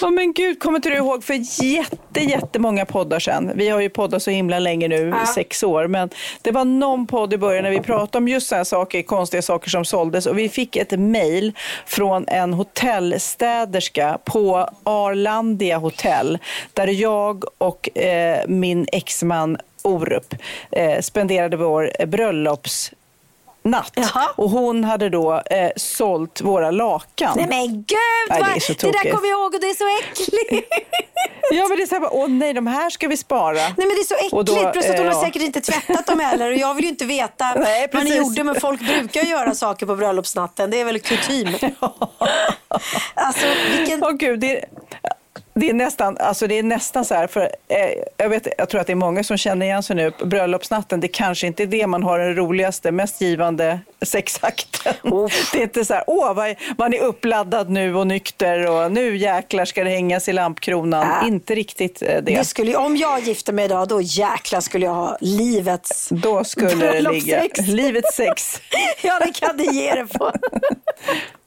Ja, men gud, kommer inte du ihåg för jätte, jättemånga poddar sedan. Vi har ju poddat så himla länge nu, sex år. Men det var någon podd i början när vi pratade om just sådana saker, konstiga saker som såldes. Och vi fick ett mejl från en hotellstäderska på Arlandia hotell. Där jag och eh, min exman Orup eh, spenderade vår bröllops natt. Jaha. Och hon hade då eh, sålt våra lakan. Nej men gud, Nej, det är det där kommer jag ihåg och det är så äckligt. Ja men det är så här, åh nej de här ska vi spara. Nej men det är så äckligt, då, plus att hon eh, har säkert inte tvättat dem heller. Och jag vill ju inte veta Nej, vad ni gjorde, men folk brukar göra saker på bröllopsnatten. Det är väl kutym. Alltså vilken... Åh gud, det är, det är nästan, alltså det är nästan så här, för eh, jag, vet, jag tror att det är många som känner igen sig nu. Bröllopsnatten, det kanske inte är det man har den roligaste, mest givande sexakten. Det är inte så här, åh vad, man är uppladdad nu och nykter och nu jäklar ska det hängas i lampkronan. Ja. Inte riktigt eh, det. Det skulle, om jag gifter mig idag, då jäklar skulle jag ha livets Då skulle det ligga livets sex. Ja, det kan det ge det på.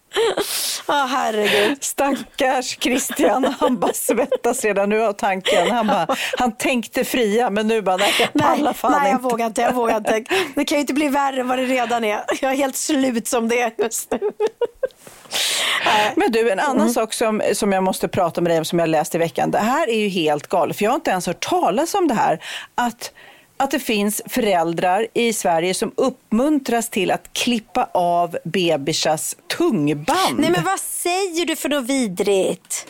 Ja, herregud. Stackars Christian, han bara svettas redan nu av tanken. Han, bara, han tänkte fria, men nu bara, nej, jag Nej, pallar fan nej, jag inte. vågar inte. Jag vågar inte. Det kan ju inte bli värre än vad det redan är. Jag är helt slut som det är just nu. Nej. Men du, en annan Mm. sak som, som jag måste prata med dig om som jag läste i veckan. Det här är ju helt galet, för jag har inte ens hört talas om det här. Att, att det finns föräldrar i Sverige som uppmuntras till att klippa av bebisars tungband. Nej, men vad säger du för något vidrigt?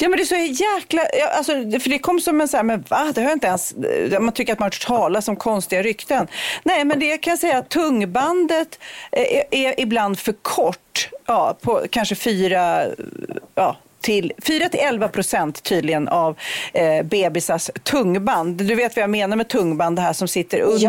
Ja men det är så jäkla, alltså, för det kom som en så här, men va, det har jag inte ens, man tycker att man har hört talas om konstiga rykten. Nej men det kan jag säga tungbandet eh, är, är ibland för kort, ja, på kanske fyra, ja, till 4 till 11 procent tydligen av eh, bebisars tungband. Du vet vad jag menar med tungband, det här som sitter under.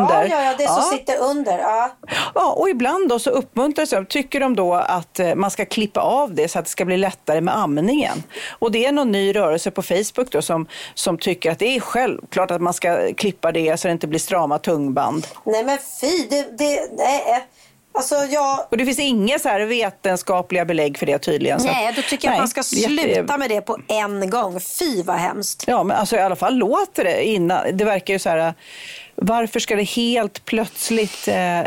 sitter under. Ja. Ja, och ibland då så uppmuntras de, tycker de då att eh, man ska klippa av det så att det ska bli lättare med amningen. Och det är någon ny rörelse på Facebook då som, som tycker att det är självklart att man ska klippa det så det inte blir strama tungband. Nej, men fy. Det, det, nej. Alltså, jag... Och det finns inga så här vetenskapliga belägg för det tydligen. Nej, då tycker jag nej, att man ska sluta med det på en gång. Fy vad hemskt. Ja, men alltså i alla fall låter det innan. Det verkar ju så här Varför ska det helt plötsligt eh,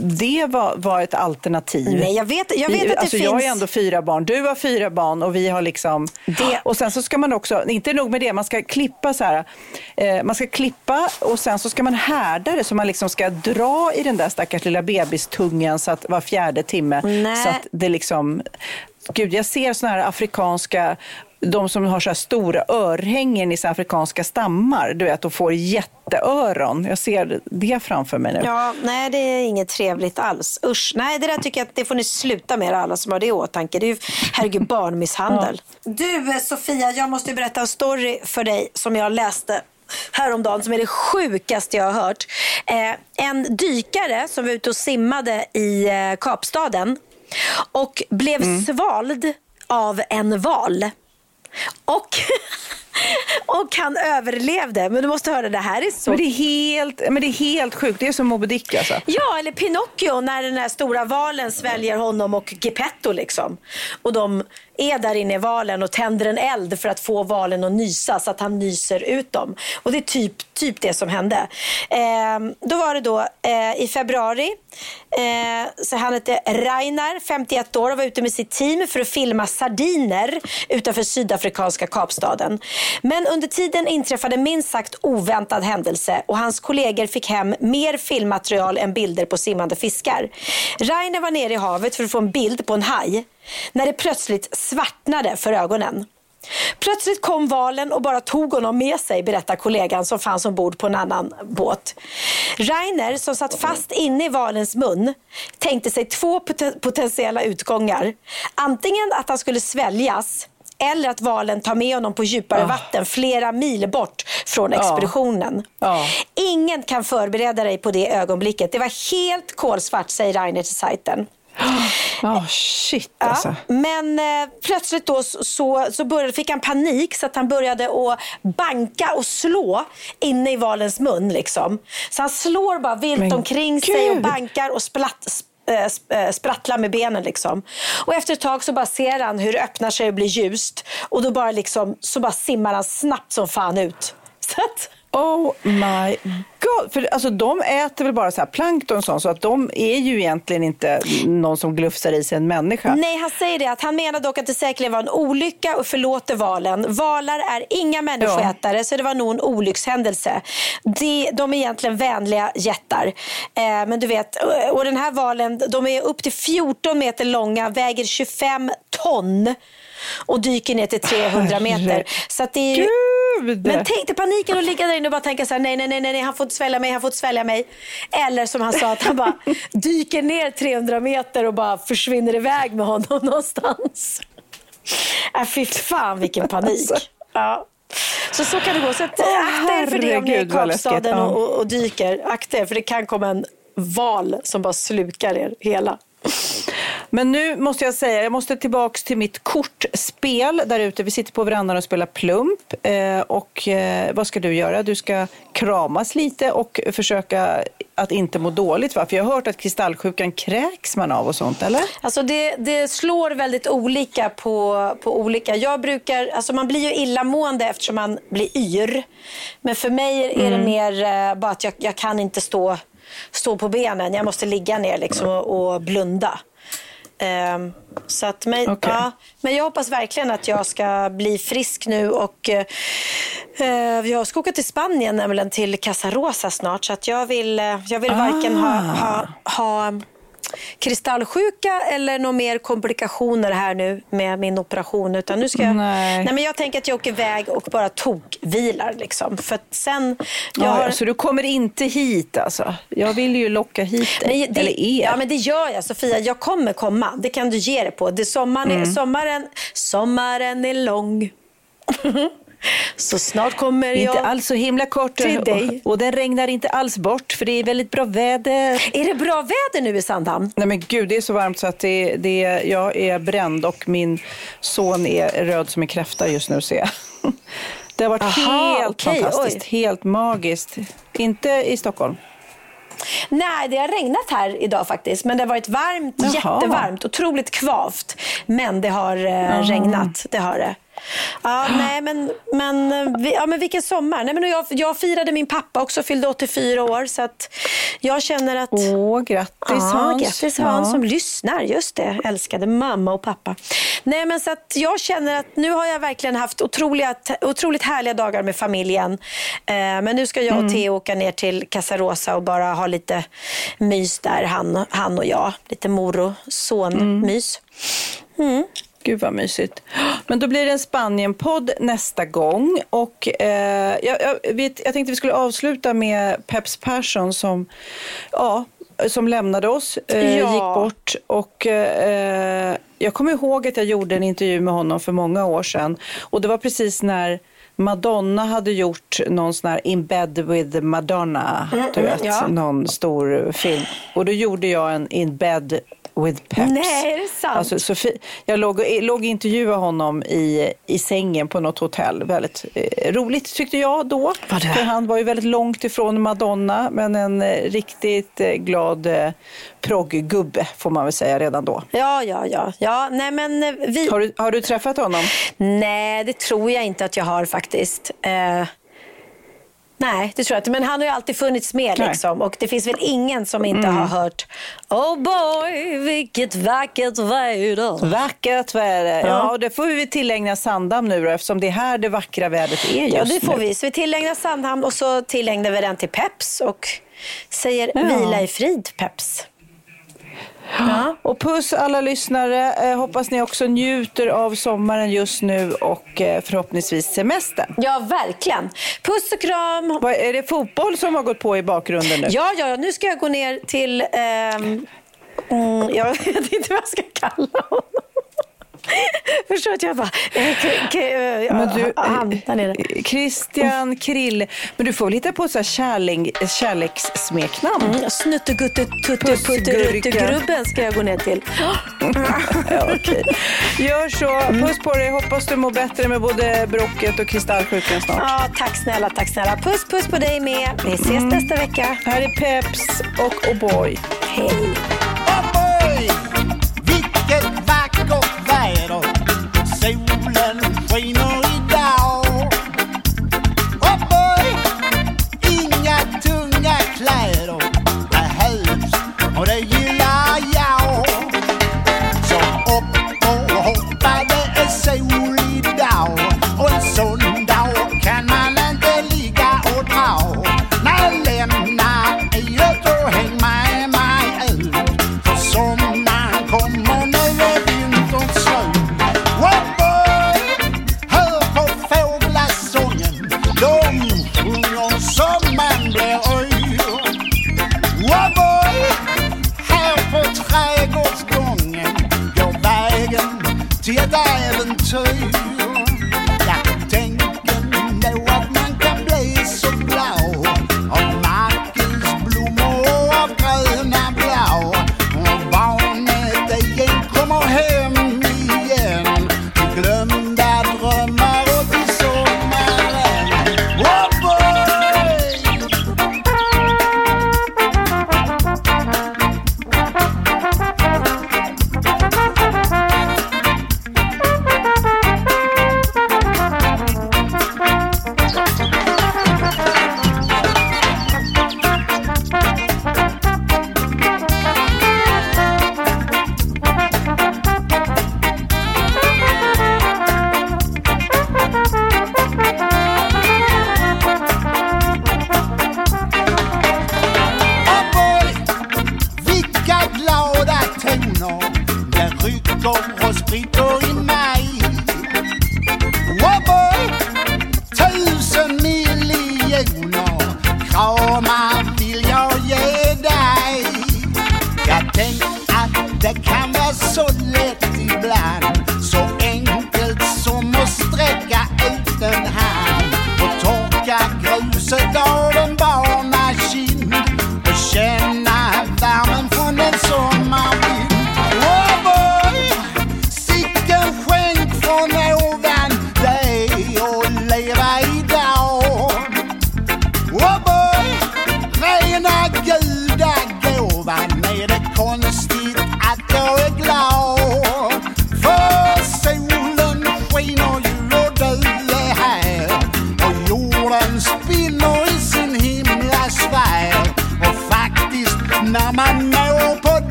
det var, var ett alternativ? Nej, jag vet, jag vet att det alltså, finns... Jag har ändå fyra barn, du har fyra barn och vi har liksom... Det- Och sen så ska man också, inte nog med det, man ska klippa så här. Eh, man ska klippa och sen så ska man härda det så man liksom ska dra i den där stackars lilla bebistungen så att var fjärde timme. Nej. Så att det liksom... Gud, jag ser såna här afrikanska de som har så stora örhängen i afrikanska stammar, du vet, och får jätteöron. Jag ser det framför mig nu. Ja, nej det är inget trevligt alls. Usch, nej det där tycker jag att det får ni sluta med alla som har det i åtanke. Det är ju, herregud, barnmisshandel. Du eh, Sofia, jag måste berätta en story för dig som jag läste häromdagen som är det sjukaste jag har hört. Eh, en dykare som var ute och simmade i eh, Kapstaden och blev svald av en val. Och, och han överlevde. Men du måste höra, det här är så Men det är helt, men det är helt sjukt. Det är som Moby Dick alltså. Ja, eller Pinocchio när den här stora valen sväljer honom och Geppetto liksom. Och de är där inne i valen och tänder en eld för att få valen att nysa så att han nyser ut dem. Och det är typ, typ det som hände. Eh, då var det då eh, i februari. Eh, så han hette Rainer, 51 år och var ute med sitt team för att filma sardiner utanför sydafrikanska Kapstaden. Men under tiden inträffade minst sagt oväntad händelse och hans kollegor fick hem mer filmmaterial än bilder på simmande fiskar. Rainer var nere i havet för att få en bild på en haj när det plötsligt svartnade för ögonen. Plötsligt kom valen och bara tog honom med sig, berättar kollegan som fanns ombord på en annan båt. Rainer, som satt fast inne i valens mun, tänkte sig två pot- potentiella utgångar. Antingen att han skulle sväljas eller att valen tar med honom på djupare vatten flera mil bort från expeditionen. Ja. Ingen kan förbereda dig på det ögonblicket. Det var helt kolsvart, säger Rainer till sajten. Ja, shit alltså. Ja, men eh, plötsligt då så, så, började, fick han panik så att han började att banka och slå inne i valens mun. Liksom. Så han slår bara vilt Men omkring sig och Gud. bankar och splatt, sp- Eh, eh, sprattlar med benen. Liksom. Och efter ett tag så bara ser han hur det öppnar sig och blir ljust. Och då bara, liksom, så bara simmar han snabbt som fan ut. Så att, Oh my god. För alltså, de äter väl bara så här plankton och sånt, så att de är ju egentligen inte någon som glufsar i sig en människa. Nej, han säger det. att Han menar dock att det säkerligen var en olycka och förlåter valen. Valar är inga människoätare, så det var nog en olyckshändelse. De, de är egentligen vänliga jättar. Eh, men du vet, och den här valen, de är upp till 14 meter långa, väger 25 ton och dyker ner till 300 meter. Så det är ju... Men tänk dig paniken att ligga där inne och bara tänka så här, nej, nej, nej, nej, han får inte svälja mig, han får inte svälja mig. Eller som han sa, att han bara dyker ner 300 meter och bara försvinner iväg med honom någonstans. Äh, fy fan vilken panik. Ja. Så så kan det gå. Så att, akta er för det om ni är i. Kapstaden och, och, och dyker. Akta er för det kan komma en val som bara slukar er hela. Men nu måste jag säga, jag måste tillbaks till mitt kortspel där ute. Vi sitter på verandan och spelar plump. Eh, och eh, vad ska du göra? Du ska kramas lite och försöka att inte må dåligt. Va? För jag har hört att kristallsjukan kräks man av och sånt, eller? Alltså det, det slår väldigt olika på, på olika. Jag brukar, alltså man blir ju illamående eftersom man blir yr. Men för mig är det mer eh, bara att jag, jag kan inte stå, stå på benen. Jag måste ligga ner liksom och, och blunda. Ehm, så att, men, Okej. ja, men jag hoppas verkligen att jag ska bli frisk nu. Och, eh, jag ska åka till Spanien, nämligen till Casa Rosa snart. Så att jag vill, eh, jag vill varken ha, ha, ha kristallsjuka eller några mer komplikationer här nu med min operation. Utan nu ska jag, Nej. nej. men jag tänker att jag åker iväg och bara tokvilar. Liksom. För sen... Jag Ja, har, Så du kommer inte hit alltså? Jag vill ju locka hit dig, det, eller er. Ja, men det gör jag Sofia. Jag kommer komma. Det kan du ge dig på. Det sommaren, Mm. sommaren, sommaren är lång. Så snart kommer jag... Inte alls så himla kort. till dig. Och, och den regnar inte alls bort för det är väldigt bra väder. Är det bra väder nu i Sandhamn? Nej men gud, det är så varmt så att det, det, jag är bränd och min son är röd som en kräfta just nu ser jag. Det har varit Aha, helt okej, fantastiskt, helt magiskt. Inte i Stockholm. Nej, det har regnat här idag faktiskt. Men det har varit varmt, Jaha. jättevarmt, otroligt kvavt. Men det har eh, regnat, det har det. Ja, nej, men, men, eh, ja, men vilken sommar. Nej, men jag, jag firade min pappa också, fyllde 84 år. Så att jag känner att... Åh, grattis Ja, Hans. grattis Hans Ja. som lyssnar. Just det, älskade mamma och pappa. Nej, men så att jag känner att nu har jag verkligen haft otroliga, otroligt härliga dagar med familjen. Eh, men nu ska jag och Theo åka ner till Casarosa och bara ha lite mys där, han, han och jag. Lite mor och son-mys. Gud vad mysigt. Men då blir det en Spanien-podd nästa gång. Och, eh, jag, jag, vet, jag tänkte vi skulle avsluta med Peps Persson som, ja, som lämnade oss, eh, Ja. gick bort. Och, eh, jag kommer ihåg att jag gjorde en intervju med honom för många år sedan. Och det var precis när Madonna hade gjort någon sån här In bed with Madonna, du vet, ja. någon stor film. Och då gjorde jag en In bed with Peps. Nej, är det sant? Alltså, Sofie, jag låg, låg och intervjuade honom i, i sängen på något hotell. Väldigt eh, roligt tyckte jag då. Var det? För han var ju väldigt långt ifrån Madonna, men en eh, riktigt eh, glad eh, progggubbe får man väl säga redan då. Ja, ja, ja. ja nej, men eh, vi... Har du, har du träffat honom? Nej, det tror jag inte att jag har faktiskt. Eh, nej, det tror jag inte. Men han har ju alltid funnits med. Liksom. Och det finns väl ingen som inte har hört Oh boy, vilket vackert väder. Vackert väder. Ja. Ja. och det får vi tillägna Sandhamn nu då, eftersom det är här det vackra vädret är just Ja, det får nu. vi. Så vi tillägnar Sandhamn och så tillägnar vi den till Peps och säger Ja. vila i frid, Peps. Ja. Och puss alla lyssnare. Eh, hoppas ni också njuter av sommaren just nu och eh, förhoppningsvis semestern. ja, verkligen. Puss och kram. Vad, är det fotboll som har gått på i bakgrunden nu? Ja, ja, nu ska jag gå ner till... ehm, mm, jag vet inte vad jag ska kalla honom. Förstår att jag bara... eh, k- k- eh, Men du, han där nere. eh, Christian Krill, men du får väl hitta på så här kärling, kärlekssmeknamn? Mm, Pussgurka. Snuttegutte-tutte-grubben ska jag gå ner till. Ja, okej. Gör så. Puss på dig. Hoppas du mår bättre med både bråcket och kristallsjukan snart. Ja, tack snälla, tack snälla. Puss, puss på dig med. Vi ses nästa vecka. Här är Peps och O'boy. Hej. Oj, Solen